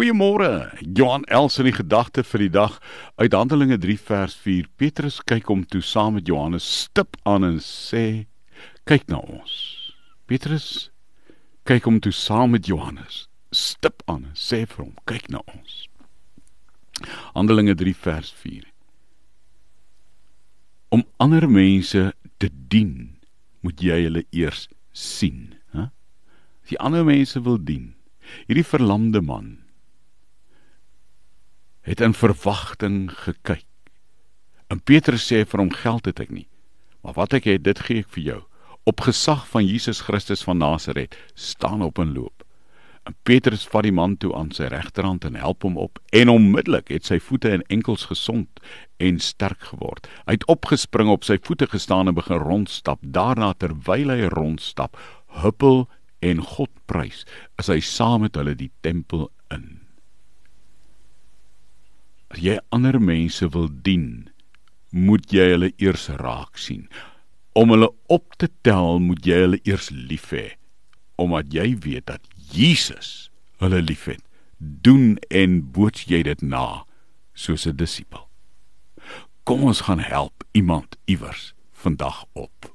Goeiemôre. Johan Els in die gedagte vir die dag uit Handelinge 3 vers 4. Petrus kyk hom toe saam met Johannes stip aan en sê: "Kyk na ons." Petrus kyk hom toe saam met Johannes stip aan en sê vir hom: "Kyk na ons." Handelinge 3 vers 4. Om ander mense te dien, moet jy hulle eers sien, hè? As jy ander mense wil dien, hierdie verlamde man het in verwagting gekyk. En Petrus sê vir hom geld het ek nie. Maar wat ek het, dit gee ek vir jou. Op gesag van Jesus Christus van Nasaret, staan op en loop. En Petrus vat die man toe aan sy regterhand en help hom op en onmiddellik het sy voete en enkels gesond en sterk geword. Hy het opgespring op sy voete gestaan en begin rondstap. Daarna terwyl hy rondstap, huppel en God prys, is hy saam met hulle die tempel in. As jy ander mense wil dien, moet jy hulle eers raak sien. Om hulle op te tel, moet jy hulle eers lief hê, omdat jy weet dat Jesus hulle liefhet. Doen en boots jy dit na soos 'n disipel. Kom ons gaan help iemand iewers vandag op.